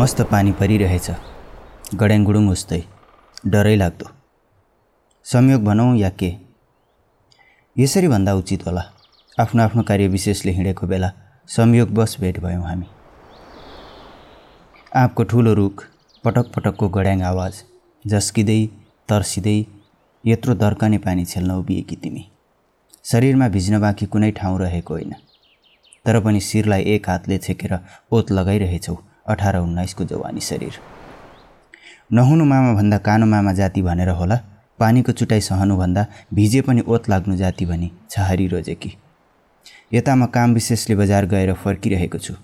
मस्त पानी परिरहेछ। गड्याङगुडुङ उस्तै। डरै लाग्दो। संयोग भनौँ या के? यसरी भन्दा उचित होला। आफ्नो आफ्नो कार्य विशेषले हिँडेको बेला संयोगवश भेट भयौँ हामी। आँपको ठुलो रुख पटक पटकको गड्याङ आवाज झस्किँदै तर्सिँदै यत्रो दर्कने पानी छेल्न उभिएकी तिमी। शरीरमा भिज्न बाँकी कुनै ठाउँ रहेको होइन। तर पनि शिरलाई एक हातले छेकेर ओत लगाइरहेछौ। अठार उन्नाइसको जवानी शरीर। नहुनु मामाभन्दा कानो मामा जाति भनेर होला पानीको चुटाइ सहनुभन्दा भिजे पनि ओत लाग्नु जाति भनी छहारी रोजेकी। यता म काम विशेषले बजार गएर फर्किरहेको छु।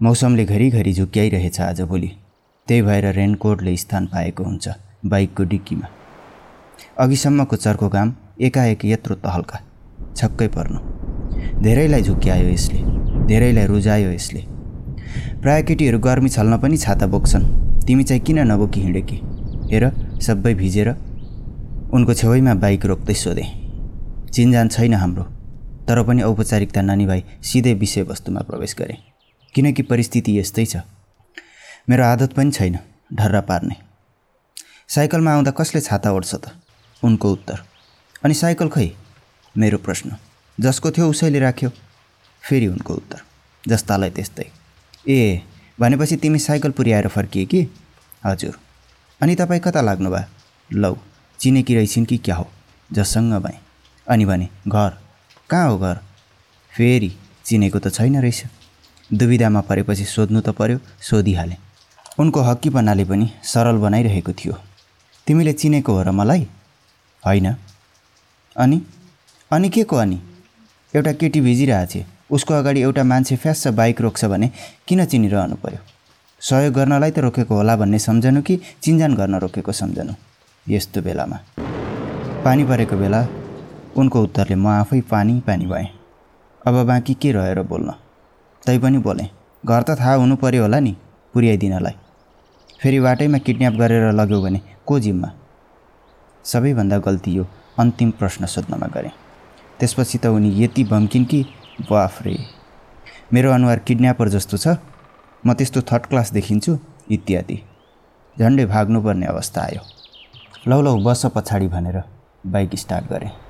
मौसमले घरिघरि झुक्याइरहेछ आजभोलि त्यही भएर रेनकोटले स्थान पाएको हुन्छ बाइकको डिक्कीमा। अघिसम्मको चर्को घाम एकाएक यत्रो तहल्का छक्कै पर्नु। धेरैलाई झुक्क्यायो यसले धेरैलाई रुजायो यसले। प्राय केटीहरू गर्मी छल्न पनि छाता बोक्छन्। तिमी चाहिँ किन नबोकी हिँडेकी हेर सबै भिजेर उनको छेउमा बाइक रोक्दै सोधेँ। चिनजान छैन हाम्रो तर पनि औपचारिकता नानी भाइ सिधै विषयवस्तुमा प्रवेश गरेँ। किनकि परिस्थिति यस्तै छ। मेरो आदत पनि छैन ढर्रा पार्ने। साइकलमा आउँदा कसले छाता ओढ्छ त? उनको उत्तर। अनि साइकल खै? मेरो प्रश्न। जसको थियो उसैले राख्यो। फेरि उनको उत्तर। जस्तालाई त्यस्तै। ए भनेपछि तिमी साइकल पुर्याएर फर्किए कि? हजुर। अनि तपाईँ कता लाग्नु भयो लौ चिनेकी रहेछन् कि क्या हो? जससँग भएँ। अनि भने घर। कहाँ हो घर? फेरि चिनेको त छैन रहेछ। दुविधामा परेपछि सोध्नु त पर्यो सोधिहालेँ। उनको हक्कीपनाले पनि सरल बनाइरहेको थियो। तिमीले चिनेको हो र मलाई? होइन। अनि? अनि के को अनि? एउटा केटी भिजिरहेछे। उसको अगाडि एउटा मान्छे फ्यास बाइक रोक्छ भने किन चिनिरहनु पर्यो? सहयोग गर्नलाई त रोकेको होला भन्ने सम्झनु कि चिन्जान गर्न रोकेको सम्झनु? यस्तो बेलामा। पानी परेको बेला उनको उत्तरले म आफै पानी पानी भएँ। अब बाँकी के रहेर बोल्न? तैपनि बोलेँ घर त थाहा हुनु पर्यो होला नि पुर्याइदिनलाई। फेरि बाटैमा किडन्याप गरेर लग्यो भने को जिम्मा? सबैभन्दा गल्ती यो अन्तिम प्रश्न सोध्नमा गरेँ। त्यसपछि त उनी यति भम्किन् कि बाफ रे मेरो अनुहार किडन्यापर जस्तो छ। म त्यस्तो थर्ड क्लास देखिन्छु इत्यादि। झन्डै भाग्नुपर्ने अवस्था आयो। लौ लौ बस पछाडि भनेर बाइक स्टार्ट गरेँ।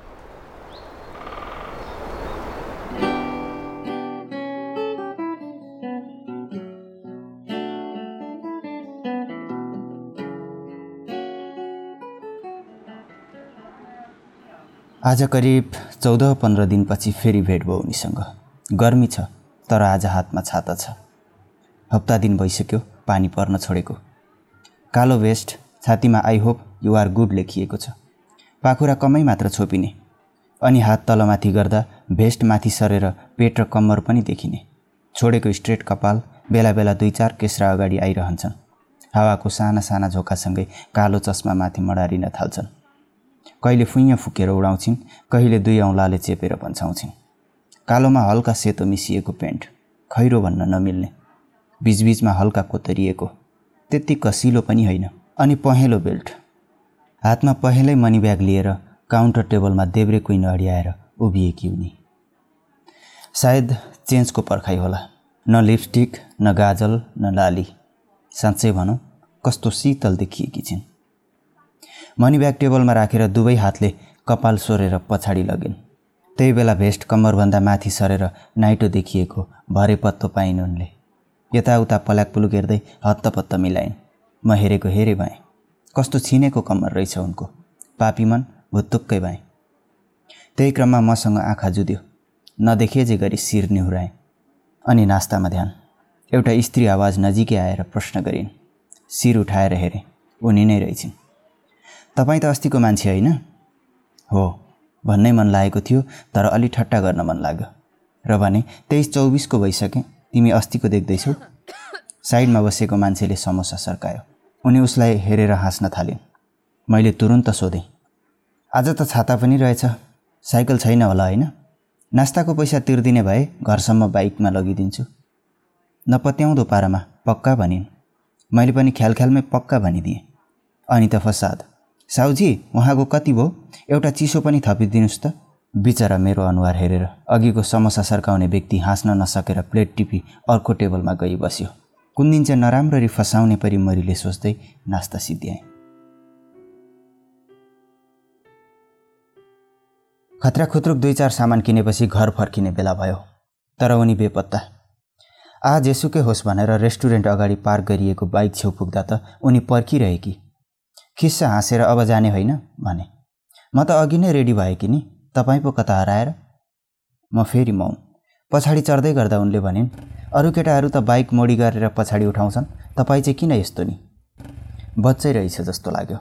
आज करिब चौध पन्ध्र दिनपछि फेरि भेट भयो उनीसँग। गर्मी छ तर आज हातमा छाता छ। हप्ता दिन भइसक्यो पानी पर्न छोडेको। कालो भेस्ट छातीमा आई होप युआर गुड लेखिएको छ। पाखुरा कमै मात्र छोपिने अनि हात तलमाथि गर्दा भेस्ट माथि सरेर पेट र कम्मर पनि देखिने। छोडेको स्ट्रेट कपाल बेला बेला दुई चार केस्रा अगाडि आइरहन्छन्। हावाको साना साना झोकासँगै कालो चस्मा माथि मडारिन थाल्छन्। कहिले फुइँ फुकेर उडाउँछिन् कहिले दुई औँलाले चेपेर पन्छाउँछिन् कालोमा हल्का सेतो मिसिएको पेन्ट खैरो भन्न नमिल्ने बिचबिचमा हल्का कोतरिएको त्यति कसिलो पनि होइन अनि पहेँलो बेल्ट। हातमा पहेँलै मनी ब्याग लिएर काउन्टर टेबलमा देब्रे कुइन अडियाएर उभिएकी उनी। सायद चेन्जको पर्खाइ होला न लिपस्टिक न गाजल न लाली। साँच्चै भनौँ कस्तो शीतल देखिएकी छिन्। मनी ब्याग टेबलमा राखेर दुवै हातले कपाल सोरेर पछाडि लगिन्। त्यही बेला भेस्ट कम्मरभन्दा माथि सरेर नाइटो देखिएको भरे पत्तो पाइन् उनले। यताउता पल्याक पुलुक हेर्दै हत्तपत्त मिलाइन्। म हेरेको हेरे भएँ कस्तो छिनेको कम्मर रहेछ उनको। पापीमन भुत्तुक्कै भएँ त्यही क्रममा मसँग आँखा जुद्यो। नदेखे जे गरी शिर निहुराएँ। अनि नास्तामा ध्यान। एउटा स्त्री आवाज नजिकै आएर प्रश्न गरिन्। शिर उठाएर हेरेँ। उनी नै रहेछन्। तपाईँ त अस्तिको मान्छे होइन? हो भन्नै मन लागेको थियो तर अलि ठट्टा गर्न मन लाग्यो। र भने तेइस चौबिसको भइसकेँ तिमी अस्तिको देख्दैछौ। साइडमा बसेको मान्छेले समोसा सर्कायो। उनी उसलाई हेरेर हाँस्न थालिन्। मैले तुरुन्त सोधेँ आज त छाता पनि रहेछ? साइकल छैन होला होइन? नास्ताको पैसा तिर्दिने भए घरसम्म बाइकमा लगिदिन्छु। नपत्याउँदो पारामा पक्का भनिन्। मैले पनि ख्याल ख्यालमै पक्का भनिदिएँ। अनि त फसाद। साउजी उहाँको कति भयो? एउटा चिसो पनि थपिदिनुहोस् त। बिचरा मेरो अनुहार हेरेर अघिको समस्या सर्काउने व्यक्ति हाँस्न नसकेर प्लेट टिपी अर्को टेबलमा गई बस्यो। कुन दिन चाहिँ नराम्ररी फसाउने परि मरिले सोच्दै नास्ता सिद्ध्याएँ। खतरा खुत्रुक दुई चार सामान किनेपछि घर फर्किने बेला भयो तर उनी बेपत्ता। आ जेसुकै होस् भनेर रेस्टुरेन्ट अगाडि पार्क गरिएको बाइक छेउ पुग्दा त उनी पर्खिरहेकी। खिस्सा हाँसेर अब जाने होइन भने। म त अघि नै रेडी भएँ कि नि? तपाईँ पो कता हराएर? म फेरि मौन। पछाडि चढ्दै गर्दा उनले भनिन् अरू केटाहरू त बाइक मोडी गरेर पछाडि उठाउँछन्। तपाईँ चाहिँ किन यस्तो नि? बच्चै रहेछ जस्तो लाग्यो।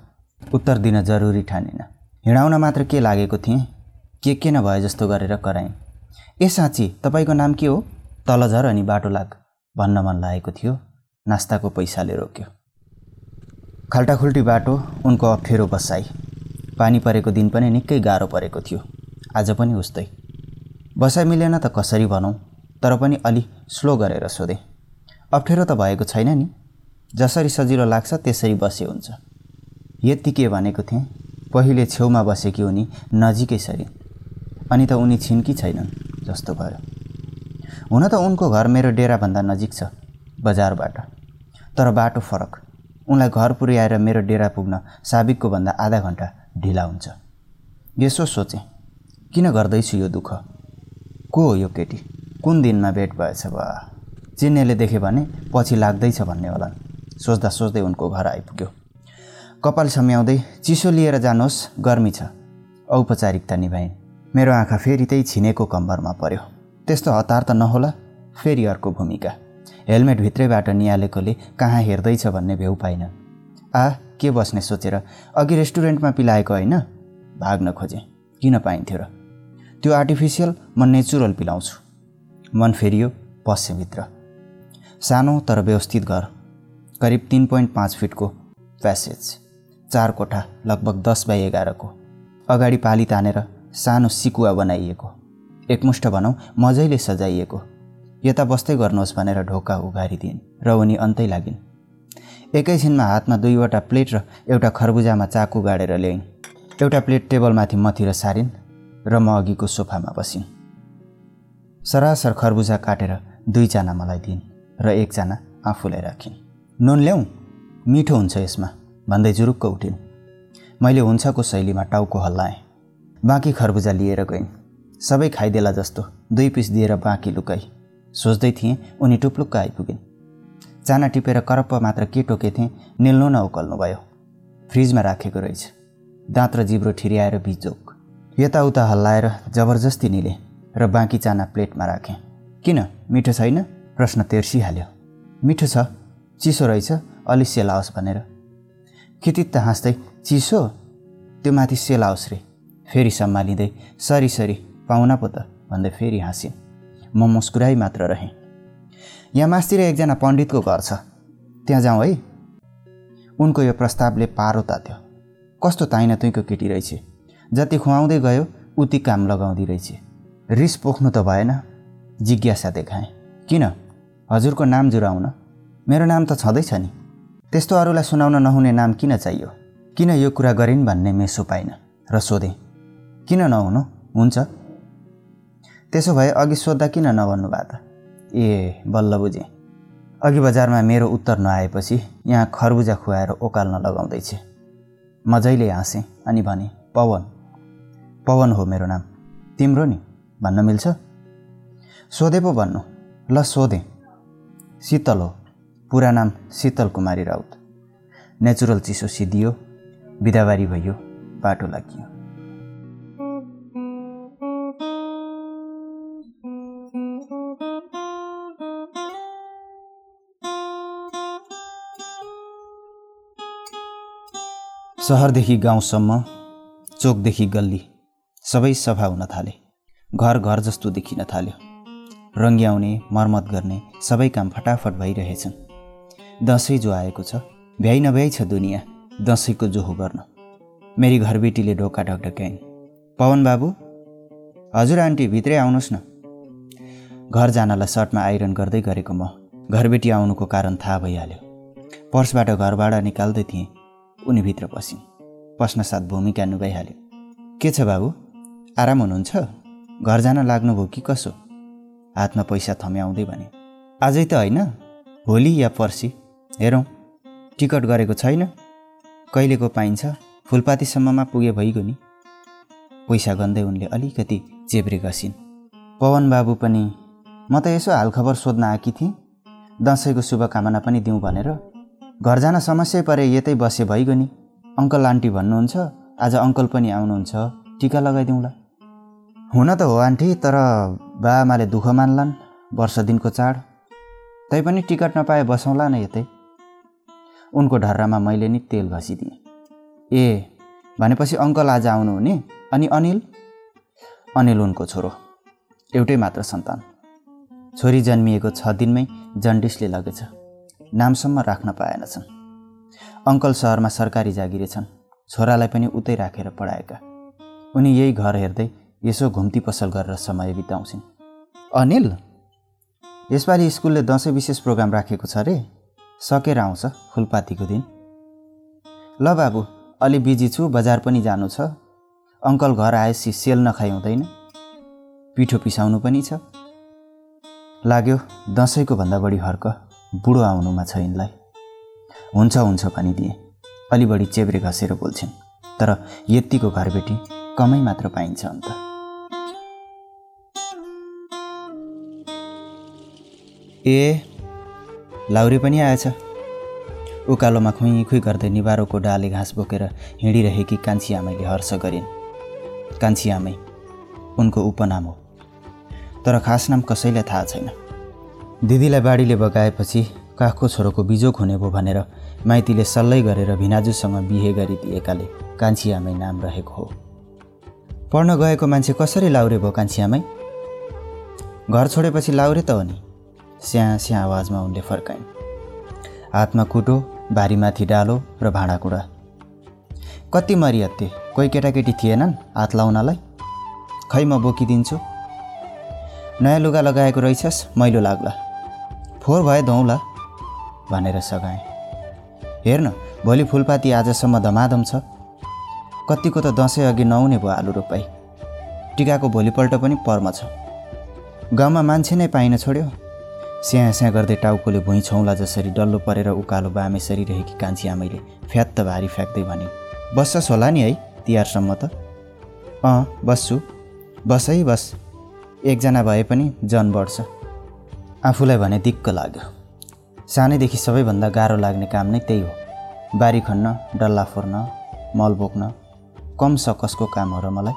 उत्तर दिन जरुरी ठानेन। हिँडाउन मात्र के लागेको थिएँ? के के नभए जस्तो गरेर कराएँ? ए साँच्ची तपाईँको नाम के हो? तल झर अनि बाटो लाग भन्न मन लागेको थियो। नास्ताको पैसाले रोक्यो। खाल्टाखुल्टी बाटो उनको अप्ठ्यारो बसाई। पानी परेको दिन पनि निकै गाह्रो परेको थियो। आज पनि उस्तै। बसाइ मिलेन त कसरी भनौँ तर पनि अलि स्लो गरेर सोधेँ। अप्ठ्यारो त भएको छैन नि? जसरी सजिलो लाग्छ त्यसरी बसे हुन्छ। यति के भनेको थिएँ? पहिले छेउमा बसेकी उनी नजिकै सरी। अनि त उनी छिन्की छैनन् जस्तो भयो। हुन त उनको घर मेरो डेराभन्दा नजिक छ बजारबाट। तर बाटो फरक। उनलाई घर पुर्याएर मेरो डेरा पुग्न साबिकको भन्दा आधा घन्टा ढिला हुन्छ। यसो सोचेँ किन गर्दैछु यो दुःख? को हो यो केटी? कुन दिनमा भेट भएछ बा? चिन्नेले देख्यो भने पछि लाग्दैछ भन्ने होला। सोच्दा सोच्दै उनको घर आइपुग्यो। कपाल सम्याउँदै चिसो लिएर जानुहोस् गर्मी छ। औपचारिकता निभाइन् मेरो आँखा फेरि त्यही छिनेको कम्बरमा पर्यो। त्यस्तो हतार त नहोला। फेरि अर्को भूमिका। हेलमेट भित्रैबाट निहालेकोले कहाँ हेर्दैछ भन्ने भ्यू पाइन। आ के बस्ने सोचेर अघि रेस्टुरेन्टमा पिलाएको होइन? भाग्न खोजेँ। किन पाइन्थ्यो र? त्यो आर्टिफिसियल म नेचुरल पिलाउँछु। मन फेरियो पश्चिमभित्र सानो तर व्यवस्थित घर। करिब तिन पोइन्ट पाँच फिटको प्यासेज। चार कोठा लगभग दस बाई एघारको। अगाडि पाली तानेर सानो सिकुवा बनाइएको। एकमुष्ट भनौँ मजैले सजाइएको। यता बस्दै गर्नुहोस् भनेर ढोका उघारिदिन् र उनी अन्तै लागिन्। एकैछिनमा हातमा दुईवटा प्लेट र एउटा खरबुजामा चाकु गाडेर ल्याइन्। एउटा प्लेट टेबलमाथि मथिर सारिन् र म अघिको सोफामा बसिन्। सरासर खरबुजा काटेर दुईजना मलाई दिइन् र एकजना आफूलाई राखिन्। नुन ल्याउँ मिठो हुन्छ यसमा भन्दै जुरुक्क उठिन्। मैले हुन्छको शैलीमा टाउको हल्लाएँ। बाँकी खरबुजा लिएर गइन्। सबै खाइदेला जस्तो दुई पिस दिएर बाँकी लुकाई। सोच्दै थिएँ उनी टुप्लुक्क आइपुगिन्। चाना टिपेर करप्प मात्र के टोकेथेँ निल्नु न उकल्नु भयो। फ्रिजमा राखेको रहेछ। दाँत र जिब्रो ठिर्याएर बिजोक यताउता हल्लाएर जबरजस्ती निले र बाँकी चाना प्लेटमा राखेँ। किन? मिठो छैन? प्रश्न तेर्सिहाल्यो। मिठो छ? चिसो रहेछ? अलि सेलाओस् भनेर। कितित्त हाँस्दै चिसो? त्यो माथि सेलाओस् रे? फेरि सम्हालिँदै सरी सरी पाहुना पो त भन्दै फेरि हाँसिन् म मुस्कुराइ मात्र रहेँ। यहाँ मासतिर एकजना पण्डितको घर छ। त्यहाँ जाउँ है। उनको यो प्रस्तावले पारो तात्यो। कस्तो ताइना तुइको केटी रहेछ। जति खुवाउँदै गयो उति काम लगाउँदै रहेछ। रिस पोख्नु त भएन। जिज्ञासा देखाएँ। किन? हजुरको नाम जुराउन। मेरो नाम त छँदैछ नि। त्यस्तो अरूलाई सुनाउन नहुने नाम किन चाहियो? किन यो कुरा गरिन् भन्ने मेसो पाइनँ? र सोधेँ। किन नहुनु? हुन्छ। त्यसो भए अघि सोद्धा किन नभन्नु भएको त? ए बल्ल बुझेँ। अघि बजारमा मेरो उत्तर नआएपछि यहाँ खरबुजा खुवाएर ओकाल्न लगाउँदैछ। मजैले हाँसेँ अनि भने पवन पवन हो मेरो नाम। तिम्रो नि? भन्न मिल्छ? सोधे पो भन्नु। ल सोधेँ। शीतल हो। पुरा नाम शीतल कुमारी राउत। नेचुरल चिसो सिद्धियो। बिदाबारी भयो बाटो लागियो। सहरदेखि गाउँसम्म चोकदेखि गल्ली सबै सफा हुन थाले। घर घर जस्तो देखिन थाल्यो। रङ्ग्याउने मर्मत गर्ने सबै काम फटाफट भइरहेछन्। दसैँ जो आएको छ भ्याइ नभ्याइ छ दुनियाँ दसैँको जोहो गर्न। मेरी घरबेटीले ढोका ढकढक्याइन् पवन बाबु हजुर आन्टी भित्रै आउनुहोस् न। घर जानलाई सर्टमा आइरन गर्दै गरेको म घरबेटी आउनुको कारण थाहा भइहाल्यो। पर्सबाट घरबाट निकाल्दै थिएँ। उनी भित्र पसिन्। पस्न साथ भूमिका नुगाइहाल्यो के छ बाबु? आराम हुनुहुन्छ? घर जान लाग्नुभयो कि कसो? हातमा पैसा थम्याउँदै भने आजै त होइन भोलि या पर्सि हेरौँ। टिकट गरेको छैन? कहिलेको पाइन्छ? फुलपातीसम्ममा पुगे भइगयो नि। पैसा गन्दै उनले अलिकति चेब्रे घसिन्। पवन बाबु पनि म त यसो हालखबर सोध्न आएकी थिएँ। दसैँको शुभकामना पनि दिउँ भनेर घर जान समस्या परे यतै बसे भइगयो नि। अङ्कल आन्टी भन्नुहुन्छ आज अङ्कल पनि आउनुहुन्छ टिका लगाइदिउँला। हुन त हो आन्टी तर बाआमाले दुःख मान्लान् वर्ष दिनको चाड। तैपनि टिकट नपाए बसौँला न यतै। उनको ढर्रामा मैले नि तेल घसिदिएँ। ए भनेपछि अङ्कल आज आउनुहुने अनि अनिल? अनिल उनको छोरो। एउटै मात्र सन्तान। छोरी जन्मिएको छ दिनमै जन्डिसले लगेछ। नामसम्म राख्न पाएनछन्। अङ्कल सहरमा सरकारी जागिरे छन्। छोरालाई पनि उतै राखेर पढाएका। उनी यही घर हेर्दै यसो घुम्ती पसल गरेर समय बिताउँछिन्। अनिल यसपालि स्कुलले दसैँ विशेष प्रोग्राम राखेको छ अरे सकेर आउँछ फुलपातीको दिन। ल बाबु अलि बिजी छु बजार पनि जानु छ। अङ्कल घर आएपछि सेल नखाइ हुँदैन। पिठो पिसाउनु पनि छ। लाग्यो दसैँको भन्दा बढी हर्क। बुढो आउनुमा छ यिनलाई। हुन्छ हुन्छ भनिदिएँ अलि बढी चेब्रे घसेर बोल्छिन्। तर यत्तिको घरबेटी कमै मात्र पाइन्छ अन्त। ए लाउरी पनि आएछ। उकालोमा खुइ खुइ गर्दै निबारोको डाले घाँस बोकेर हिँडिरहेकी कान्छी आमैले हर्ष गरिन्। कान्छी आमै उनको उपनाम हो। तर खास नाम कसैलाई थाहा छैन। दिदीलाई बाढीले बगाएपछि काखको छोरोको बिजोक हुने भयो भनेर माइतीले सल्लै गरेर भिनाजुसँग बिहे गरिदिएकाले कान्छी आमै नाम रहेको हो। पढ्न गएको मान्छे कसरी लाउरे भयो कान्छी आमै घर छोडेपछि लाउरे त हो नि। स्या स्या आवाजमा उनले फर्काइन्। हातमा कुटो भारीमाथि डालो र भाँडाकुँडा। कति मरिहत्ते कोही केटाकेटी थिएनन् हात लाउनलाई? खै म बोकिदिन्छु? नयाँ लुगा लगाएको रहेछस् मैलो लाग्ला। फोहोर भए धौँला भनेर सघाएँ। हेर्न भोलि फुलपाती आजसम्म धमाधम छ। कतिको त दसैँ अघि नहुने भयो आलु रोपाई। टिकाको भोलिपल्ट पनि पर्म छ। गाउँमा मान्छे नै पाइन छोड्यो। स्या स्या गर्दै टाउकोले भुइँ छौँला जसरी डल्लो परेर उकालो बामे सरिरहेकी कान्छी आमैले फ्यात्त भारी फ्याँक्दै भने बस्छस् होला नि है तिहारसम्म त? अँ बस्छु। बस बस। एकजना भए पनि जन बढ्छ। आफूलाई भने दिक्क लाग्यो। सानैदेखि सबैभन्दा गाह्रो लाग्ने काम नै त्यही हो। बारी खन्न डल्ला फोर्न मल बोक्न कम सकसको काम हो र मलाई?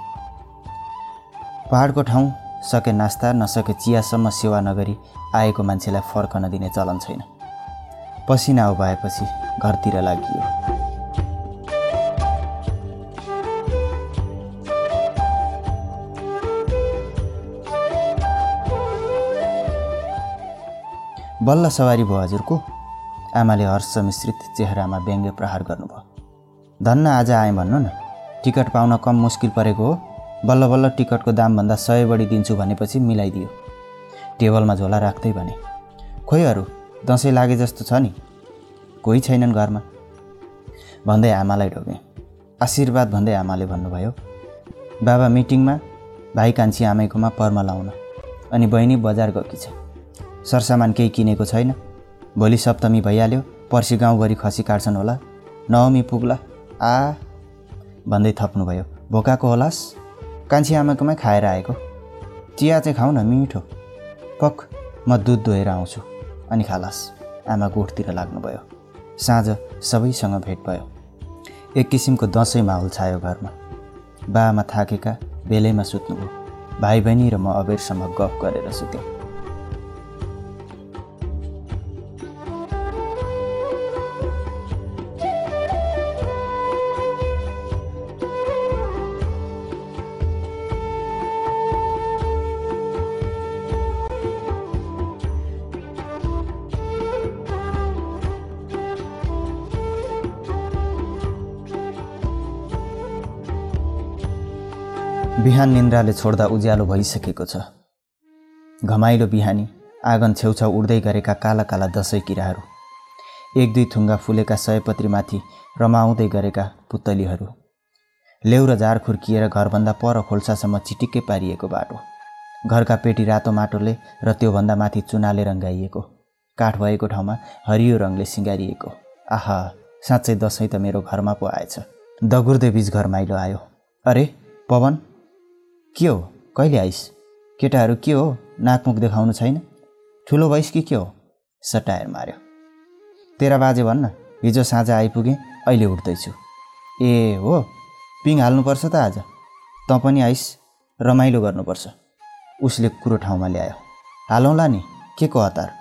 पहाडको ठाउँ सके नास्ता नसके चियासम्म सेवा नगरी आएको मान्छेलाई फर्कन दिने चलन छैन। पसिना भएपछि घरतिर लागि बल्ल सवारी भयो हजुरको। आमाले हर्ष मिश्रित चेहरामा व्यङ्ग्य प्रहार गर्नुभयो। धन्न आज आएँ भन्नु न। टिकट पाउन कम मुस्किल परेको हो। बल्ल बल्ल टिकटको दामभन्दा सय बढी दिन्छु भनेपछि मिलाइदियो। टेबलमा झोला राख्दै भने खोइहरू दसैँ लागे जस्तो छ नि। कोही छैनन् घरमा भन्दै आमालाई ढोगेँ। आशीर्वाद भन्दै आमाले भन्नुभयो बाबा मिटिङमा भाइ कान्छी आमैकोमा पर्म लाउन। अनि बहिनी बजार गएकी छ। सरसामान केही किनेको छैन। भोलि सप्तमी भइहाल्यो पर्सि गाउँभरि खसी काट्छन् होला। नवमी पुग्ला। आ भन्दै थप्नुभयो। भोकाको होलास्। कान्छी आमाकोमै खाएर आएको। चिया चाहिँ खाऊ न मिठो। पक म दुध धोएर आउँछु। अनि खालास्। आमा गोठतिर लाग्नुभयो। साँझ सबैसँग भेट भयो। एक किसिमको दसैँ माहौल छायो घरमा। बाआमा थाकेका बेलैमा सुत्नुभयो। भाइ बहिनी र म अबेरसम्म गफ गरेर सुत्यौँ। बिहान निन्द्राले छोड्दा उज्यालो भइसकेको छ। घमाइलो बिहानी आँगन छेउछाउ उड्दै गरेका काला काला दसैँ किराहरू एक दुई थुङ्गा फुलेका सयपत्रीमाथि रमाउँदै गरेका पुतलीहरू लेउ र जार खुर्किएर घरभन्दा पर खोल्सासम्म चिटिक्कै पारिएको बाटो घरका पेटी रातो माटोले र त्योभन्दा माथि चुनाले रङ्गाइएको काठ भएको ठाउँमा हरियो रङले सिँगारिएको आहा साँच्चै दसैँ त मेरो घरमा पो आएछ दगुर्दे बिच घर माइलो आयो। अरे पवन? के हो? कहिले आइस? केटाहरू के हो? नाकमुख देखाउनु छैन। ठुलो भइस कि के हो? सटायर मार्यो। तेरा बाजे भन्न हिजो साँझ आइपुगेँ अहिले उठ्दैछु। ए हो पिङ हाल्नुपर्छ त आज। तँ पनि आइस रमाइलो गर्नुपर्छ। उसले कुरो ठाउँमा ल्यायो। हालौँला नि के को हतार?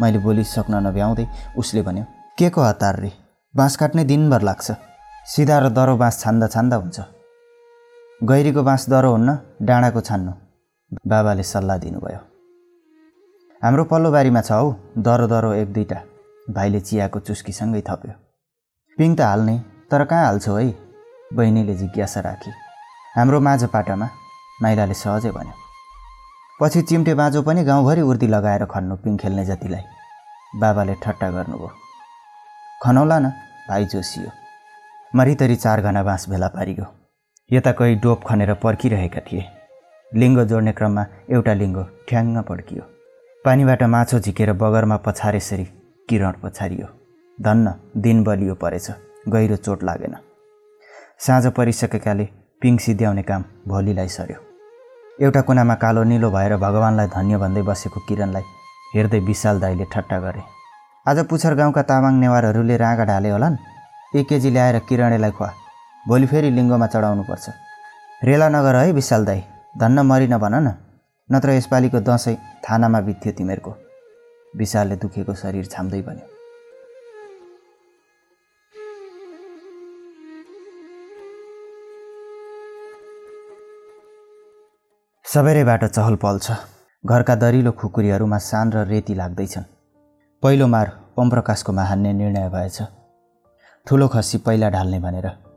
मैले बोलिसक्न नभ्याउँदै उसले भन्यो के को हतार रे? बाँस काट्ने दिनभर लाग्छ। सिधा र दरो बाँस छान्दा छान्दा हुन्छ। गैरीको बाँस दरो हुन्न डाँडाको छान्नु। बाबाले सल्लाह दिनुभयो। हाम्रो पल्लो बारीमा छ हौ दरो दरो एक दुईवटा भाइले चियाको चुस्कीसँगै थप्यो। पिङ त हाल्ने तर कहाँ हाल्छौ है? बहिनीले जिज्ञासा राखी। हाम्रो माझ पाटामा माइलाले सहजै भन्यो। पछि चिम्टे बाँझो पनि गाउँभरि उर्दी लगाएर खन्नु पिङ खेल्ने जतिलाई। बाबाले ठट्टा गर्नुभयो। खनौला न भाइ जोसियो। मरितरी चार घना बाँस भेला पारियो यता कोही डोप खनेर पर्खिरहेका थिए। लिङ्गो जोड्ने क्रममा एउटा लिङ्गो ठ्याङ्ग पड्कियो। पानीबाट माछो झिकेर बगरमा पछारेसरी किरण पछारियो। धन्न दिन बलियो परेछ गहिरो चोट लागेन। साँझ परिसकेकाले पिङ सिद्ध्याउने काम भोलिलाई सर्यो एउटा कुनामा कालो निलो भएर भगवान्लाई धन्य भन्दै बसेको किरणलाई हेर्दै विशाल दाईले ठट्टा गरे आज पुछर गाउँका तामाङ नेवारहरूले राँगा ढाले होलान्? एक केजी ल्याएर किरणेलाई खुवा। भोलि फेरि लिङ्गोमा चढाउनुपर्छ। रेला नगर है विशाल दाई। धन्न मरिन भन न। नत्र यसपालिको दसैँ थानामा बित्थ्यो तिमीहरूको। विशालले दुखेको शरीर छाम्दै भन्यो। सबेरैबाट चहल पहल छ। घरका दरिलो खुकुरीहरूमा सान र रेती लाग्दैछन्। पहिलो मार ओमप्रकाशको हान्ने निर्णय भएछ। ठुलो खसी पहिला ढाल्ने भनेर।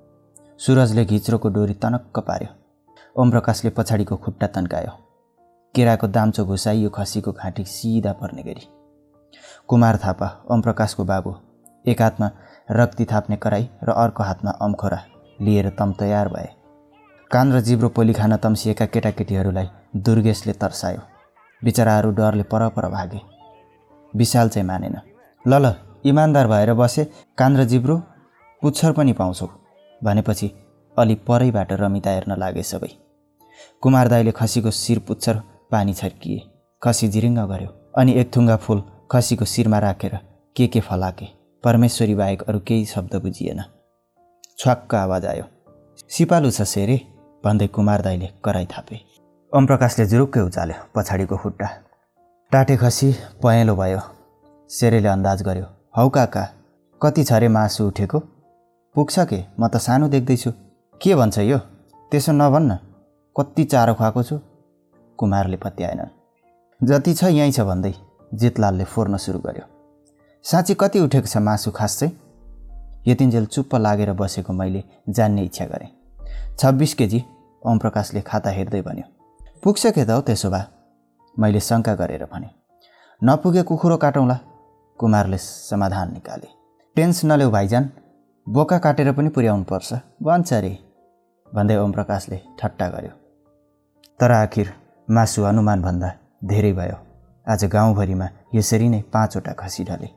सुरजले घिच्रोको डोरी तनक्क पार्यो। ओमप्रकाशले पछाडिको खुट्टा तन्कायो। केराको दाम्चो घुसाइयो खसीको घाँटी सिधा पर्ने गरी। कुमार थापा ओमप्रकाशको बाबु एक हातमा रक्ती थाप्ने कराई र अर्को हातमा अम्खोरा लिएर तम तयार भए। कान र जिब्रो पोली खान तम्सिएका केटाकेटीहरूलाई दुर्गेशले तर्सायो। बिचराहरू डरले परपर भागे। विशाल चाहिँ मानेन ल ल इमान्दार भएर बसे कान र जिब्रो पुच्छर पनि पाउँछौ। भनेपछि अलि परैबाट रमिता हेर्न लागे सबै। कुमार दाईले खसीको शिर पुच्छर पानी छर्किए। खसी जिरिङ्ग गर्यो अनि एक थुङ्गा फुल खसीको शिरमा राखेर के के फलाके। परमेश्वरी बाहेक अरू केही शब्द बुझिएन। छ्वाक्क आवाज आयो सिपालु छ सेरे भन्दै कुमार दाईले कराई थापे। ओमप्रकाशले जुरुक्कै उचाल्यो पछाडिको खुट्टा। टाटे खसी पहेँलो भयो। सेरेले अन्दाज गर्यो हौ काका कति छ अरे मासु उठेको? पुग्छ के? म त सानो देख्दैछु। के भन्छ यो? त्यसो नभन्न कति चारो खुवाएको छु। कुमारले पत्याएनन् जति छ यहीँ छ भन्दै जितलालले फोर्न सुरु गर्यो। साँच्ची कति उठेको छ मासु खास चाहिँ? यतिन्जेल चुप्प लागेर बसेको मैले जान्ने इच्छा गरेँ। छब्बिस केजी ओमप्रकाशले खाता हेर्दै भन्यो। पुग्छ के त हौ त्यसो भए? मैले शङ्का गरेर भने। नपुगे कुखुरो काटौँला। कुमारले समाधान निकाले। टेन्स नलेऊ भाइजान। बोका काटेर पनि पुर्याउनु पर्छ भन्छ अरे। भन्दै ओमप्रकाशले ठट्टा गर्यो। तर आखिर मासु अनुमानभन्दा धेरै भयो। आज गाउँभरिमा यसरी नै पाँचवटा खसी ढले।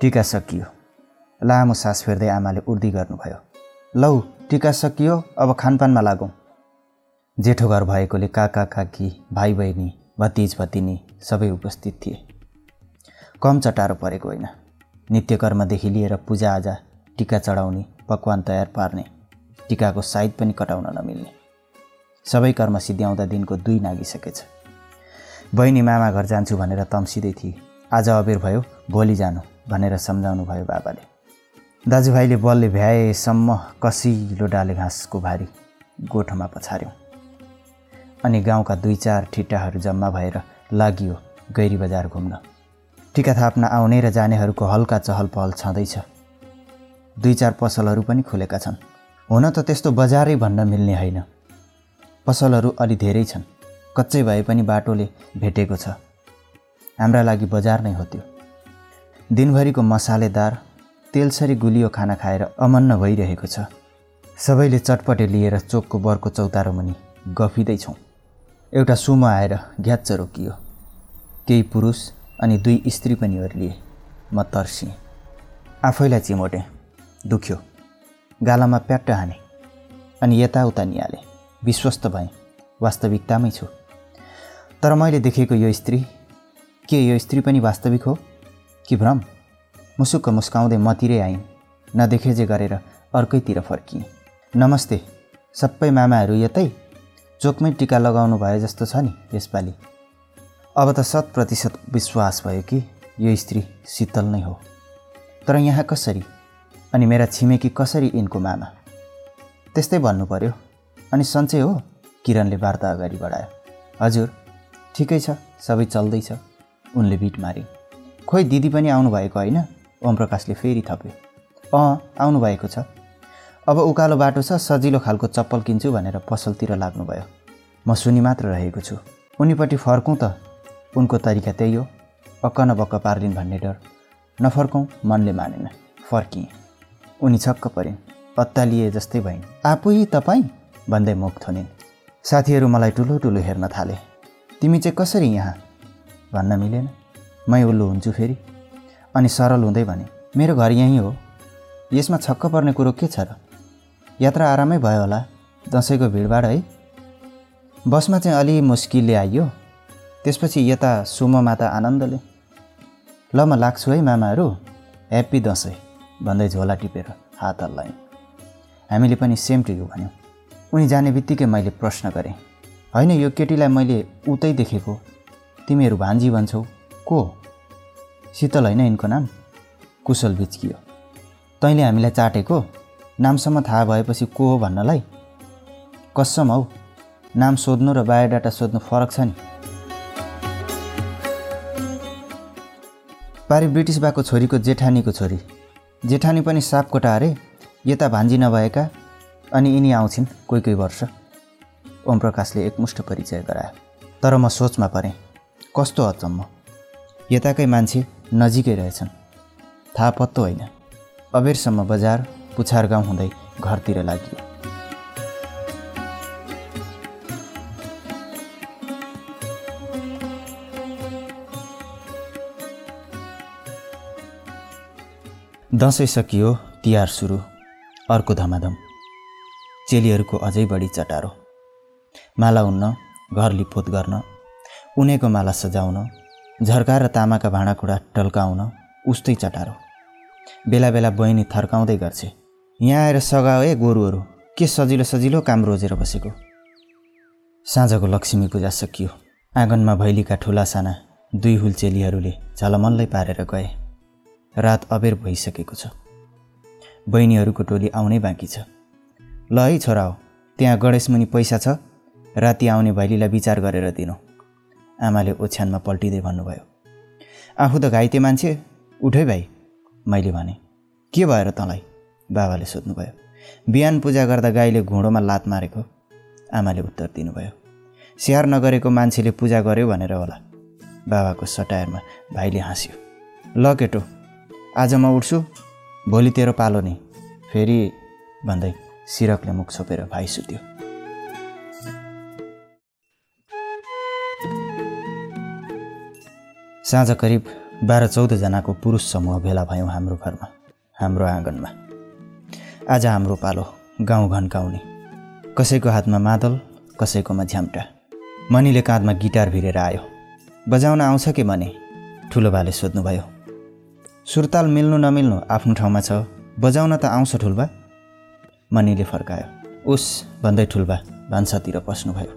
टिका सकियो। लामो सास फेर्दै आमाले उर्दी गर्नुभयो। लौ टिका सकियो अब खानपानमा लागौँ। जेठो घर भएकोले काका काकी भाइ बहिनी भतिज भतिनी सबै उपस्थित थिए। कम चटारो परेको होइन। नित्यकर्मदेखि लिएर पूजाआजा टिका चढाउने पकवान तयार पार्ने टिकाको साइद पनि कटाउन नमिल्ने। सबै कर्म सिद्ध्याउँदा दिनको दुई नागिसकेछ। बहिनी मामा घर जान्छु भनेर तम्सिँदै थिए। आज अबेर भयो भोलि जानु भनेर सम्झाउनु भयो बाबाले। दाजुभाइले बलले भ्याएसम्म कसिलो डाले घाँसको भारी गोठमा पछार्यौँ अनि गाउँका दुई चार ठिट्टाहरू जम्मा भएर लागियो गैरी बजार घुम्न। टिका थाप्न आउने र जानेहरूको हल्का चहल पहल छँदैछ। दुई चार पसलहरू पनि खुलेका छन्। हुन त त्यस्तो बजारै भन्न मिल्ने होइन। पसलहरू अलि धेरै छन्। कच्चै भए पनि बाटोले भेटेको छ। हाम्रा लागि बजार नै हो त्यो। दिनभरिको मसालेदार तेलसरी गुलियो खाना खाएर अमन्न भइरहेको छ। सबैले चटपटे लिएर चोकको बरको चौतारो मुनि गफिँदैछौँ। एउटा सुमो आएर घ्याच्च रोकियो केही पुरुष अनि दुई स्त्री पनि ओर्लिए। म तर्सिएँ। आफैलाई चिमोटेँ। दुख्यो। गालामा प्याट्ट हाने। अनि यताउता निहालेँ। विश्वस्त भएँ। वास्तविकतामै छु। तर मैले देखेको यो स्त्री के यो स्त्री पनि वास्तविक हो? कि भ्रम? मुसुक्क मुस्काउँदै मतिरै आइन् नदेखे जे गरेर अर्कैतिर फर्किएँ। नमस्ते। सबै मामाहरू यतै? चोकमै टिका लगाउनु भयो जस्तो छ नि यसपालि। अब त शत प्रतिशत विश्वास भयो कि यो स्त्री शीतल नै हो। तर यहाँ कसरी? अनि मेरा छिमेकी कसरी यिनको मामा? त्यस्तै भन्नु पर्यो अनि सन्चै हो? किरणले वार्ता अगाडि बढायो। हजुर ठिकै छ सबै चल्दैछ उनले बिट मारे। खोइ दिदी पनि आउनुभएको होइन? ओम प्रकाशले फेरि थप्यो। अँ आउनुभएको छ। अब उकालो बाटो छ सजिलो खालको चप्पल किन्छु भनेर पसलतिर लाग्नुभयो। म सुनि मात्र रहेको छु। उनीपट्टि फर्कौँ त। उनको तरिका त्यही हो। अक्क नबक्क पार्लिन् भन्ने डर। नफर्कौँ मनले मानेन। फर्किएँ। उनी छक्क परिन्। अत्तालिए जस्तै भइन्। आफै तपाईँ? भन्दै मुख थोनिन्। साथीहरू मलाई ठुलो ठुलो हेर्न थाले। तिमी चाहिँ कसरी यहाँ? भन्न मिलेन। मै उल्लु हुन्छु फेरि। अनि सरल हुँदै भने मेरो घर यहीँ हो। यसमा छक्क पर्ने कुरो के छ र? यात्रा आरामै भयो होला दसैँको भिडभाड है। बसमा चाहिँ अलि मुस्किलले आइयो त्यसपछि यता सुमोमा त आनन्दले। ल म लाग्छु है मामाहरू ह्याप्पी दसैँ भन्दै झोला टिपेर हात हल्लायौँ। हामीले पनि सेम टु यु भन्यौँ। उनी जाने बित्तिकै मैले प्रश्न गरेँ होइन यो केटीलाई मैले उतै देखेको? तिमीहरू भान्जी भन्छौ को? शीतल होइन यिनको नाम? कुशल बिच्कियो तैँले हामीलाई चाटेको? नामसम्म थाहा भएपछि को हो भन्नलाई? कसम हौ नाम सोध्नु र बायोडाटा सोध्नु फरक छ नि। पारी ब्रिटिस बाको छोरीको जेठानीको छोरी। जेठानी पनि सापकोटा अरे यता भान्जी नभएका अनि यिनी आउँछिन् कोही कोही वर्ष। ओम प्रकाशले एकमुष्ट परिचय गरायो। तर म सोचमा परेँ कस्तो अचम्म। यताकै मान्छे नजिकै रहेछन्। थाहा पत्तो होइन। अबेरसम्म बजार पुछार गाउँ हुँदै घरतिर लागियो। दसैँ सकियो तिहार सुरु अर्को धमाधम। चेलीहरूको अझै बढी चटारो। माला उन्न घर लिपोत गर्न उनेको माला सजाउन झर्का र तामाका भाँडाकुँडा टल्काउन उस्तै चटारो। बेला बेला बहिनी थर्काउँदै गर्छे। यहाँ आएर सघाओ ए गोरुहरू। के सजिलो सजिलो काम रोजेर बसेको? साँझको लक्ष्मी पूजा सकियो। आँगनमा भैलीका ठुला साना दुई हुल चेलीहरूले झलमल्लै पारेर गए। रात अबेर भइसकेको छ। बहिनीहरूको टोली आउनै बाँकी छ। ल है छोरा हो त्यहाँ गणेशमुनि पैसा छ। राति आउने भैलीलाई विचार गरेर दिनु। आमाले ओछ्यानमा पल्टिँदै भन्नुभयो। आफू त घाइते मान्छे उठै भाइ मैले भने। के भएर तँलाई? बाबाले सोध्नुभयो बिहान पूजा गर्दा गाईले घुँडोमा लात मारेको? आमाले उत्तर दिनुभयो स्याहार नगरेको मान्छेले पूजा गर्यो भनेर होला। बाबाको सटायरमा भाइले हाँस्यो ल केटो आज म उठ्छु भोलि तेरो पालो नि। फेरि भन्दै सिरकले मुख छोपेर भाइ सुत्यो। साँझ करिब बाह्र चौधजनाको पुरुष समूह भेला भयौँ हाम्रो घरमा हाम्रो आँगनमा। आज हाम्रो पालो गाउँ घन्काउने। कसैको हातमा मादल कसैकोमा झ्याम्टा मनीले काँधमा गिटार भिरेर आयो। बजाउन आउँछ कि मने ठुलो भाले सोध्नुभयो। सुरताल मिल्नु नमिल्नु आफ्नो ठाउँमा छ। बजाउन त आउँछ ठुल्बा। मनीले फर्कायो। उस भन्दै ठुल्बा भान्सातिर पस्नुभयो।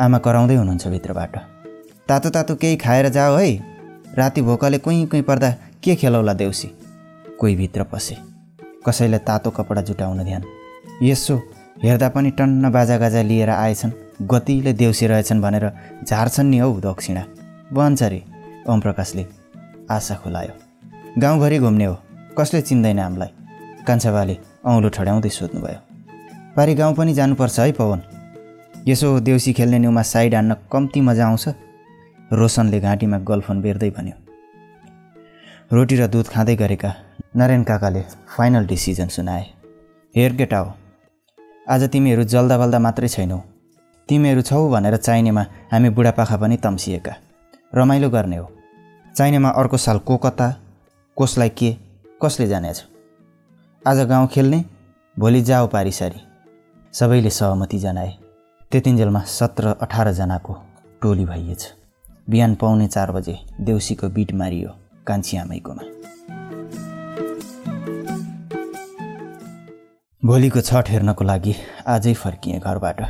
आमा कराउँदै हुनुहुन्छ भित्रबाट। तातो तातो केही खाएर जाऊ है। राति भोकले कुहीँ कुहीँ पर्दा के खेलौला देउसी? कोही भित्र पसे। कसैले तातो कपडा जुटाउन ध्यान। यसो हेर्दा पनि टन्न बाजागाजा लिएर आएछन् गतिले देउसी रहेछन् भनेर झार्छन् नि हौ दक्षिणा। भन्छ रे ओम प्रकाशले आशा खुलायो। गाउँभरि घुम्ने हो कसले चिन्दैन हामीलाई? कान्छाबाले औँलो ठड्याउँदै सोध्नुभयो। पारी गाउँ पनि जानुपर्छ है पवन। यसो देउसी खेल्ने न्युमा साइड हान्न कम्ती मजा आउँछ? रोशनले घाँटीमा गलफोन बेर्दै भन्यो। रोटी र दुध खाँदै गरेका नारायण काकाले फाइनल डिसिजन सुनाए। हेर केटा हो आज तिमीहरू जल्दा बल्दा मात्रै छैनौ। तिमीहरू छौ भनेर चाहिनेमा हामी बुढापाखा पनि तम्सिएका। रमाइलो गर्ने हो। चाहिनेमा अर्को साल को कता कसलाई के कसले जानेछ? आज गाउँ खेल्ने भोलि जाओ पारिसारी। सबैले सहमति जनाए। त्यतिन्जेलमा सत्र अठारजनाको टोली भइएछ। बिहान पाउने चार बजे देउसीको बिट मारियो कान्छी आमैकोमा भोलिको छठ हेर्नको लागि आजै फर्किएँ घरबाट।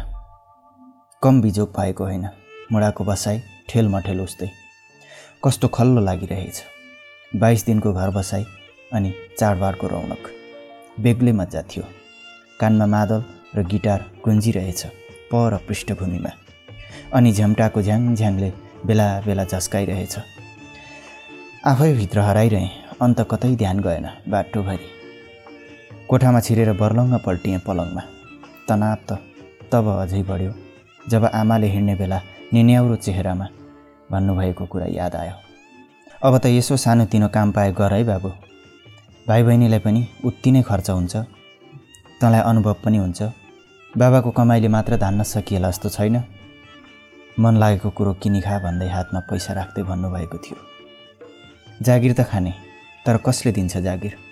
कम बिजोग भएको होइन। मुढाको बसाइ ठेलमठेल उस्तै। कस्तो खल्लो लागिरहेछ। बाइस दिनको घर बसाइ अनि चाडबाडको रौनक। बेग्लै मजा थियो। कानमा मादल र गिटार गुन्जिरहेछ पर पृष्ठभूमिमा। अनि झ्याम्टाको झ्याङ झ्याङले बेला बेला झस्काइरहेछ। आफैभित्र हराइरहेँ अन्त कतै ध्यान गएन बाटोभरि। कोठामा छिरेर बर्लङ्ग पल्टिएँ पलङमा। तनाव त तब अझै बढ्यो जब आमाले हिँड्ने बेला निन्याउरो चेहरामा भन्नुभएको कुरा याद आयो। अब त यसो सानोतिनो काम पाए गर है बाबु। भाइ बहिनीलाई पनि उति नै खर्च हुन्छ। तँलाई अनुभव पनि हुन्छ। बाबाको कमाइले मात्र धान्न सकिएला जस्तो छैन। मन लागेको कुरो किनिखा भन्दै हातमा पैसा राख्दै भन्नुभएको थियो। जागिर त खाने तर कसले दिन्छ जागिर?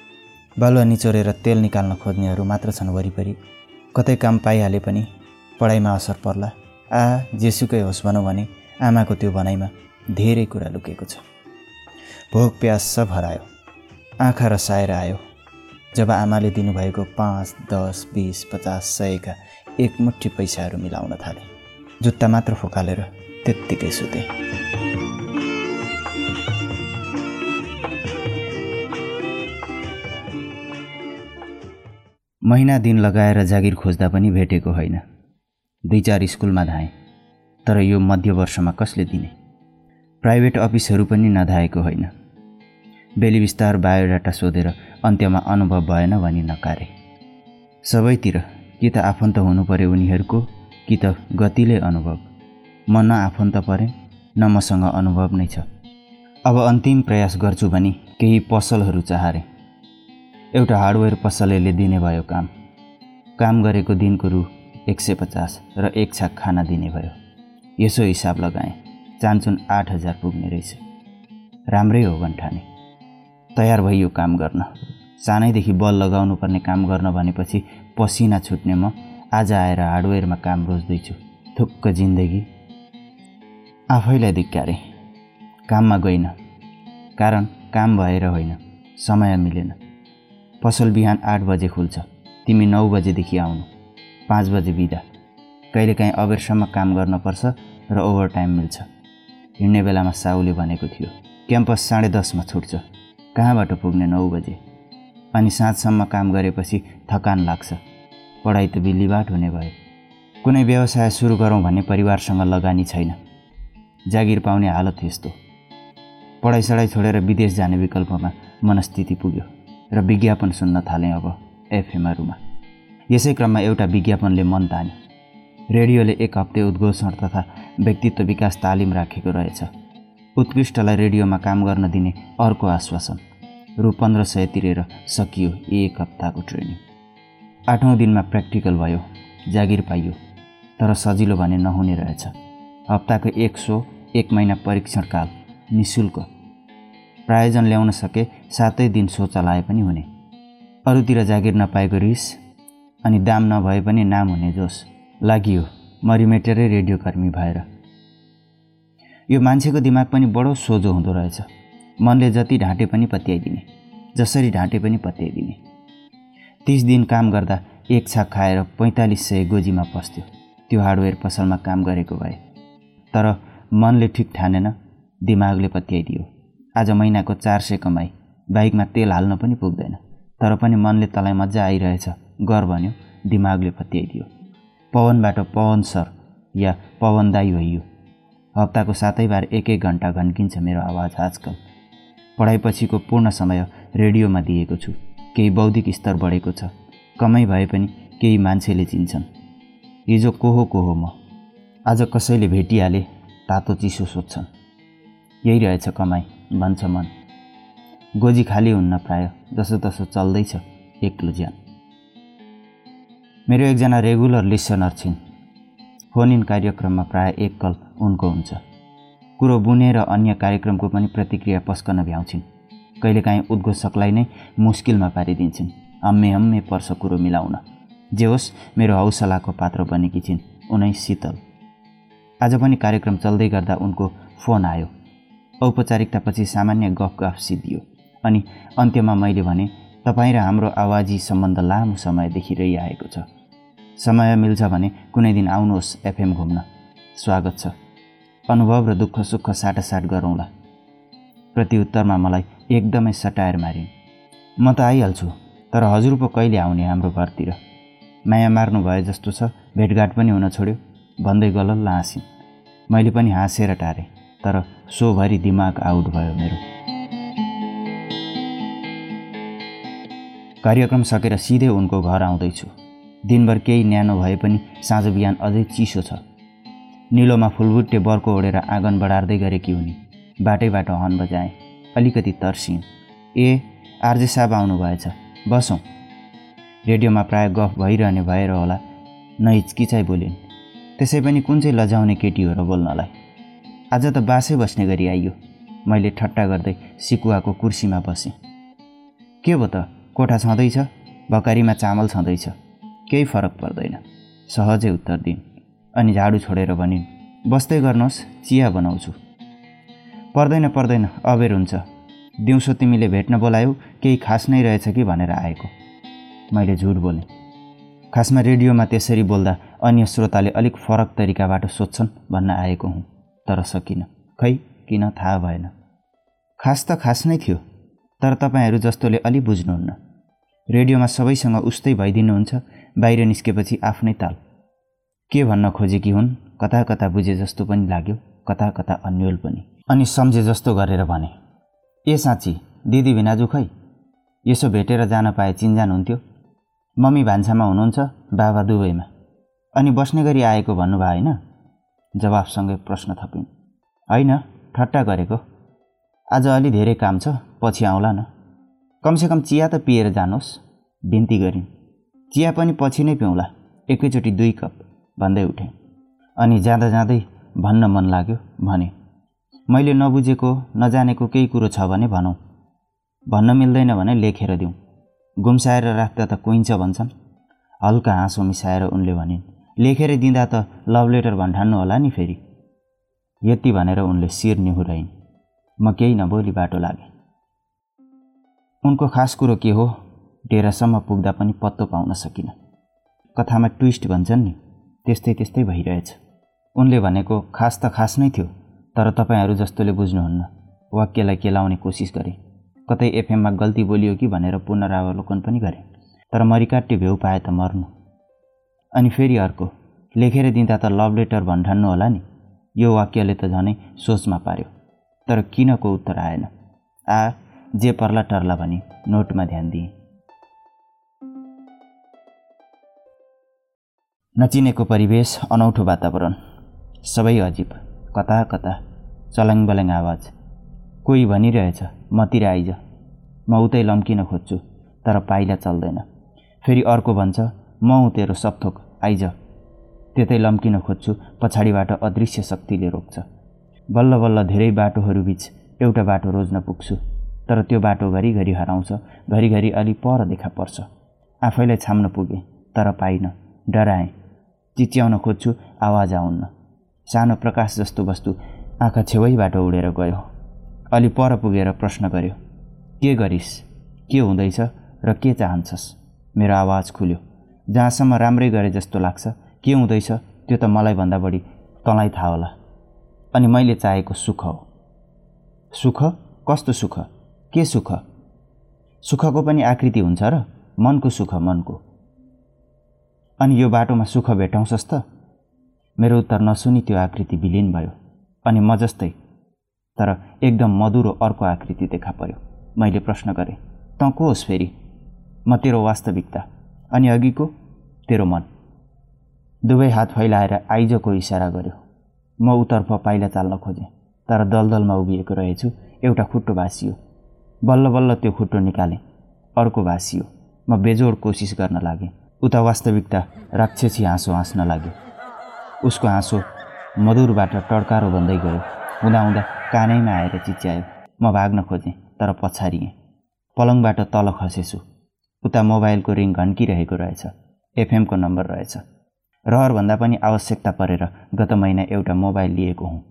बालुवा निचोरेर तेल निकाल्न खोज्नेहरू मात्र छन् वरिपरि। कतै काम पाइहाले पनि पढाइमा असर पर्ला। आ जेसुकै होस् भनौँ भने आमाको त्यो भनाइमा धेरै कुरा लुकेको छ। भोक प्यास सब हरायो। आँखा रसाएर आयो। जब आमाले दिनुभएको पाँच दस बिस पचास सयका एकमुठी पैसाहरू मिलाउन थाले। जुत्ता मात्र फुकालेर त्यत्तिकै सुते। महिना दिन लगाएर जागिर खोज्दा पनि भेटेको होइन। दुई चार स्कुलमा धाएँ तर यो मध्य वर्षमा कसले दिने? प्राइभेट अफिसहरू पनि नधाएको होइन। बेली बिस्तार बायोडाटा सोधेर अन्त्यमा अनुभव भएन भनी नकारे। सबैतिर कि त आफन्त हुनु पऱ्यो उनीहरूको कि त गतिले अनुभव। म न आफन्त परेँ न मसँग अनुभव नै छ। अब अन्तिम प्रयास गर्छु भने केही पसलहरू चाहरे। एउटा हार्डवेयर पसलले दिने भयो काम। काम गरेको दिनको रु एक सय पचास र एक छाक खाना दिने भयो। यसो हिसाब लगाएँ। चान्चुन आठ हजार पुग्ने रहेछ। राम्रै हो भन्ठाने। तयार भइयो काम गर्न। सानैदेखि बल लगाउनु पर्ने काम गर्न भनेपछि पसिना छुट्ने म आज आएर हार्डवेयरमा काम रोज्दैछु। थुक्क जिन्दगी। आफैलाई धिक्कारे। काममा गइन। कारण काम भएर होइन। समय मिलेन। पसल बिहान आठ बजे खुल्छ। तिमी नौ बजेदेखि आउनु। पाँच बजे बिदा। कहिलेकाहीँ अबेरसम्म काम गर्नुपर्छ र ओभर टाइम मिल्छ। हिँड्ने बेलामा साउले भनेको थियो क्याम्पस साढे दसमा छुट्छ। कहाँबाट पुग्ने नौ बजे? अनि साँझसम्म काम गरेपछि थकान लाग्छ। पढाइ त बिल्लीबाट हुने भयो। कुनै व्यवसाय सुरु गरौँ भन्ने परिवारसँग लगानी छैन। जागिर पाउने हालत यस्तो। पढाइसढाइ छोडेर विदेश जाने विकल्पमा मनस्थिति पुग्यो। र विज्ञापन सुन्न थालेँ अब एफएमआरूमा यसै क्रममा एउटा विज्ञापनले मन तान्यो। रेडियोले एक हप्ते उद्घोषण तथा व्यक्तित्व विकास तालिम राखेको रहेछ। उत्कृष्टलाई रेडियोमा काम गर्न दिने अर्को आश्वासन रु पन्ध्र सय तिरेर सकियो एक हप्ताको ट्रेनिङ। आठौँ दिनमा प्र्याक्टिकल भयो जागिर पाइयो तर सजिलो भने नहुने रहेछ। हप्ताको एक सो एक महिना परीक्षण काल नि शुल्क प्रायोजन ल्याउन सके सातै दिन सो चलाए पनि हुने। अरूतिर जागिर नपाएको रिस अनि दाम नभए पनि नाम हुने जोस लागि मरिमेटेरै रेडियोकर्मी भएर। यो मान्छेको दिमाग पनि बडो सोझो हुँदो रहेछ। मनले जति ढाँटे पनि पत्याइदिने जसरी ढाँटे पनि पत्याइदिने। तिस दिन काम गर्दा एक छाक खाएर पैँतालिस सय गोजीमा पस्थ्यो। त्यो हार्डवेयर पसलमा काम गरेको भए। तर मनले ठिक ठानेन दिमागले पत्याइदियो। आज महिनाको चार सय कमाई। बाइकमा तेल हाल्न पनि पुग्दैन। तर पनि मनले तँलाई मजा आइरहेछ गर भन्यो दिमागले पत्याइदियो पवनबाट पवन सर या पवन दाई भइयो। हप्ताको सातै बार एक एक घन्टा घन्किन्छ मेरो आवाज आजकल। पढाइपछिको पूर्ण समय रेडियोमा दिएको छु। केही बौद्धिक स्तर बढेको छ। कमै भए पनि केही मान्छेले चिन्छन्। हिजो को हो को हो म। आज कसैले भेटिहाले तातो चिसो सोध्छन्। यही रहेछ कमाई। भन्छ मन गोजी खाली हुन्न प्राय जसो तसो चल्दैछ एक्लो ज्यान। मेरो एकजना रेगुलर लिसनर छिन्। फोन इन कार्यक्रममा प्राय एक कल उनको हुन्छ। कुरो बुने र अन्य कार्यक्रमको पनि प्रतिक्रिया पस्कन भ्याउँछिन्। कहिलेकाहीँ उद्घोषकलाई नै मुस्किलमा पारिदिन्छन्। हम्मे हम्मे पर्छ कुरो मिलाउन। जे होस् मेरो हौसलाको पात्र बनेकी छिन् उनै शीतल। आज पनि कार्यक्रम चल्दै गर्दा उनको फोन आयो। औपचारिकतापछि सामान्य गफ गफ सिद्धियो। अनि अन्त्यमा मैले भने तपाईँ र हाम्रो आवाजी सम्बन्ध लामो समयदेखि रहिआएको छ। समय मिल्छ भने कुनै दिन आउनुहोस् एफएम घुम्न। स्वागत छ। अनुभव र दुःख सुख साटासाट गरौँला प्रत्युत्तरमा मलाई एकदमै सटाएर मारिन्। म त आइहाल्छु तर हजुर पो कहिले आउने हाम्रो घरतिर? माया मार्नु भए जस्तो छ भेटघाट पनि हुन छोड्यो। भन्दै गलल्ल हाँसिन्। मैले पनि हाँसेर टारेँ। तर सोभरि दिमाग आउट भयो मेरो। कार्यक्रम सकेर सिधै उनको घर आउँदैछु। दिनभर केही न्यानो भए पनि साँझ बिहान अझै चिसो छ। निलोमा फुलबुट्टे बर्को ओढेर आँगन बढार्दै गरेकी हुने। बाटै बाटो हन बजाएँ। अलिकति तर्सिन्। ए आर्जे साहब आउनु भएछ बसौँ। रेडियोमा प्राय गफ भइरहने भएर होला। नहिचकिचाइ बोलिन्। त्यसै पनि कुन चाहिँ लजाउने केटी हो र बोल्नलाई? आज त बासै बस्ने गरी आइयो। मैले ठट्टा गर्दै सिकुवाको कुर्सीमा बसेँ। के भयो त? कोठा छँदैछ? भकारीमा चामल छँदैछ। केही फरक पर्दैन। सहजै उत्तर दिन्। अनि झाडु छोडेर भनिन् बस्दै गर्नुहोस् चिया बनाउँछु। पर्दैन पर्दैन अबेर हुन्छ। दिउँसो तिमीले भेट्न बोलायौ केही खास नै रहेछ कि भनेर आएको। मैले झुट बोलेँ। खासमा रेडियोमा त्यसरी बोल्दा अन्य श्रोताले अलिक फरक तरिकाबाट सोध्छन् भन्न आएको हुँ। तर सकिनँ। खै? किन थाहा भएन। खास त खास नै थियो तर तपाईँहरू जस्तोले अलि बुझ्नुहुन्न। रेडियोमा सबैसँग उस्तै भइदिनुहुन्छ बाहिर निस्केपछि आफ्नै ताल। के भन्न खोजेकी हुन्? कता कता बुझे जस्तो पनि लाग्यो कता कता अन्यल पनि। अनि सम्झे जस्तो गरेर भने ए साँच्ची दिदी भिनाजु खै यसो भेटेर जान पाए चिन्जान हुन्थ्यो? मम्मी भान्सामा हुनुहुन्छ बाबा दुवैमा अनि बस्ने गरी आएको भन्नुभयो होइन? जवाफसँगै प्रश्न थपिन्। होइन ठट्टा गरेको। आज अलि धेरै काम छ पछि आउँला न। कमसेकम चिया त पिएर जानुहोस् बिन्ती गरिन्। चिया पनि पछि नै पिउँला। एकैचोटि दुई कप भन्दै उठेँ। अनि जाँदा जाँदै भन्न मन लाग्यो भने मैले नबुझेको नजानेको केही कुरो छ भने भनौँ। भन्न मिल्दैन भने लेखेर दिउँ। गुम्साएर राख्दा त कुइन्छ भन्छन्। हल्का हाँसो मिसाएर उनले भनिन् लेखेर दिँदा त लभ लेटर भन्ठान्नु होला नि फेरि। यति भनेर उनले शिर निहुराइन् म केही नबोली बाटो लागेँ। उनको खास कुरो के हो? डेरासम्म पुग्दा पनि पत्तो पाउन सकिनँ। कथामा ट्विस्ट भन्छन् नि त्यस्तै त्यस्तै भइरहेछ। उनले भनेको खास त खास नै थियो तर तपाईँहरू जस्तोले बुझ्नुहुन्न वाक्यलाई केलाउने कोसिस गरेँ। कतै एफएममा गल्ती बोलियो कि भनेर पुनरावलोकन पनि गरेँ। तर मरिकाट्य भ्यू पाए त मर्नु। अनि फेरि अर्को लेखेर दिँदा त लभ लेटर भन्ठान्नु होला नि। यो वाक्यले त झनै सोचमा पार्यो। तर किनको उत्तर आएन। आ जे पर्ला टर्ला भनी नोटमा ध्यान दिएँ। नचिनेको परिवेश अनौठो वातावरण। सबै अजिब। कता कता। चलाङ बल्याङ आवाज। कोही भनिरहेछ मतिर आइज। म उतै लम्किन खोज्छु तर पाइला चल्दैन। फेरि अर्को भन्छ म हुँ तेरो सपथोक। आइज। त्यतै लम्किन खोज्छु पछाडिबाट अदृश्य शक्तिले रोक्छ। बल्ल बल्ल धेरै बाटोहरूबिच एउटा बाटो रोज्न पुग्छु तर त्यो बाटो घरिघरि हराउँछ घरिघरि अलि पर देखा पर्छ। आफैलाई छाम्न पुगेँ तर पाइनँ। डराएँ। चिच्याउन खोज्छु आवाज आउन्न। सानो प्रकाश जस्तो वस्तु आँखा छेउैबाट उडेर गयो। अलि पर पुगेर प्रश्न गर्यो के गरिस्? के हुँदैछ? र के चाहन्छस्? मेरो आवाज खुल्यो। जहाँसम्म राम्रै गरे जस्तो लाग्छ। के हुँदैछ? त्यो त मलाई भन्दा बढी तँलाई थाहा होला। अनि मैले चाहेको सुख हो। सुख? कस्तो सुख? के सुख? सुखको पनि आकृति हुन्छ र? मनको सुख मनको। अनि यो बाटोमा सुख भेटाउँछस् त? मेरो उत्तर नसुनी त्यो आकृति विलिन भयो। अनि म जस्तै तर एकदम मधुरो अर्को आकृति देखा पर्यो। मैले प्रश्न गरेँ तँ को होस् फेरि? म तेरो वास्तविकता। अनि अघिको तेरो मन। दुवै हात फैलाएर आइजको इसारा गर्यो। म उतर्फ पाइला चाल्न खोजेँ तर दलदलमा उभिएको रहेछु एउटा खुट्टो भाँसियो। बल्ल बल्ल त्यो खुट्टो निकालेँ अर्को भाँसियो। म बेजोड कोसिस गर्न लागेँ। उता वास्तविकता राक्षसी हाँसो हाँस्न लाग्यो। उसको हाँसो मधुरबाट टड्कारो भन्दै गयो। हुँदा हुँदा कानैमा आएर चिच्यायो। म भाग्न खोजेँ तर पछारिएँ। पलङबाट तल खसेछु। उता मोबाइलको रिङ घन्किरहेको रहेछ एफएमको नम्बर रहेछ। रहरभन्दा पनि आवश्यकता परेर गत महिना एउटा मोबाइल लिएको हुँ।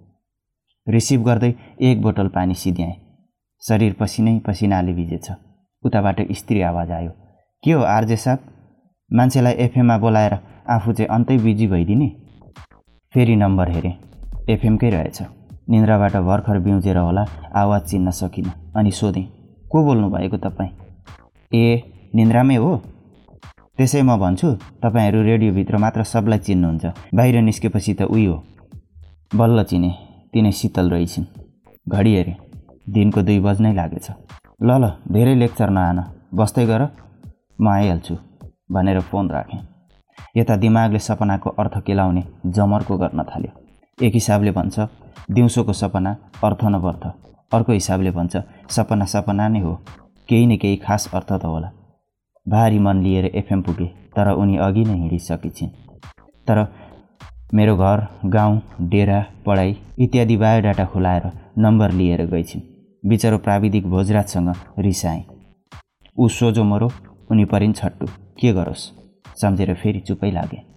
रिसिभ गर्दै एक बोतल पानी सिध्याएँ शरीर पसिनै पसिनाले भिजेछ। उताबाट स्त्री आवाज आयो के हो आरजे साहब? मान्छेलाई एफएममा बोलाएर आफू चाहिँ अन्तै बिजी भइदिने? फेरि नम्बर हेरेँ। एफएमकै रहेछ। निन्द्राबाट भर्खर बिउजेर होला आवाज चिन्न सकिनँ अनि सोधेँ को बोल्नु भएको तपाईँ? ए निन्द्रामै हो। त्यसै म भन्छु तपाईँहरू रेडियोभित्र मात्र सबलाई चिन्नुहुन्छ। बाहिर निस्केपछि त उही हो बल्ल चिने तिनै शीतल रहेछन्। घडी हेरेँ दिनको दुई बज्नै लागेछ। ल ल धेरै लेक्चर नआन बस्दै गर म आइहाल्छु भनेर फोन राखेँ। यता दिमागले सपनाको अर्थ केलाउने जमर्को गर्न थाल्यो। एक हिसाबले भन्छ दिउँसोको सपना अर्थ नपर्थ अर्को हिसाबले भन्छ सपना सपना नै हो। केही न केही खास अर्थ त होला। भारी मन लिएर एफएम पुगे तर उनी अघि नै हिँडिसकेकी छिन् तर मेरो घर गाउँ डेरा पढाइ इत्यादि बायोडाटा खुलाएर नम्बर लिएर गएछिन् बिचरो प्राविधिक भोजराजसँग रिसाएँ। ऊ सोझो मरो उनी परिन् छट्टु। के गरोस्? सम्झेर फेरि चुपै लागे।